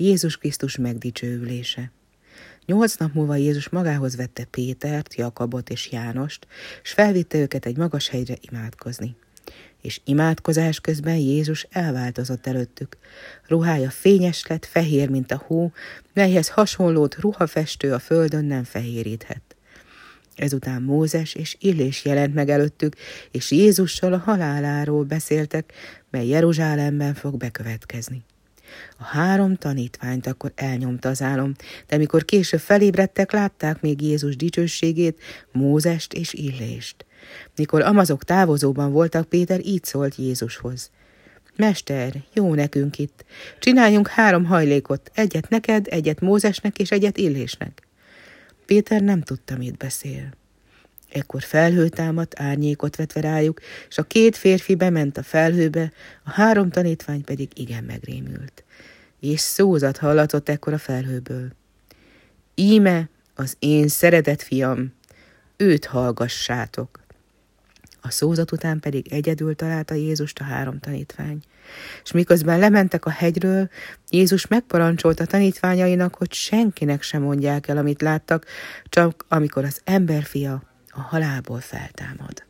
Jézus Krisztus megdicsőülése. Nyolc nap múlva Jézus magához vette Pétert, Jakabot és Jánost, és felvitte őket egy magas hegyre imádkozni. És imádkozás közben Jézus elváltozott előttük. Ruhája fényes lett, fehér, mint a hó, melyhez hasonlót ruhafestő a földön nem fehéríthet. Ezután Mózes és Illés jelent meg előttük, és Jézussal a haláláról beszéltek, mely Jeruzsálemben fog bekövetkezni. A három tanítványt akkor elnyomta az álom, de mikor később felébredtek, látták még Jézus dicsőségét, Mózest és Illést. Mikor amazok távozóban voltak, Péter így szólt Jézushoz. Mester, jó nekünk itt. Csináljunk három hajlékot, egyet neked, egyet Mózesnek és egyet Illésnek. Péter nem tudta, mit beszél. Ekkor felhő támadt, árnyékot vetve rájuk, és a két férfi bement a felhőbe, a három tanítvány pedig igen megrémült. És szózat hallatott ekkor a felhőből. Íme az én szeretett fiam, őt hallgassátok. A szózat után pedig egyedül találta Jézust a három tanítvány. És miközben lementek a hegyről, Jézus megparancsolta tanítványainak, hogy senkinek sem mondják el, amit láttak, csak amikor az emberfia halálból feltámad.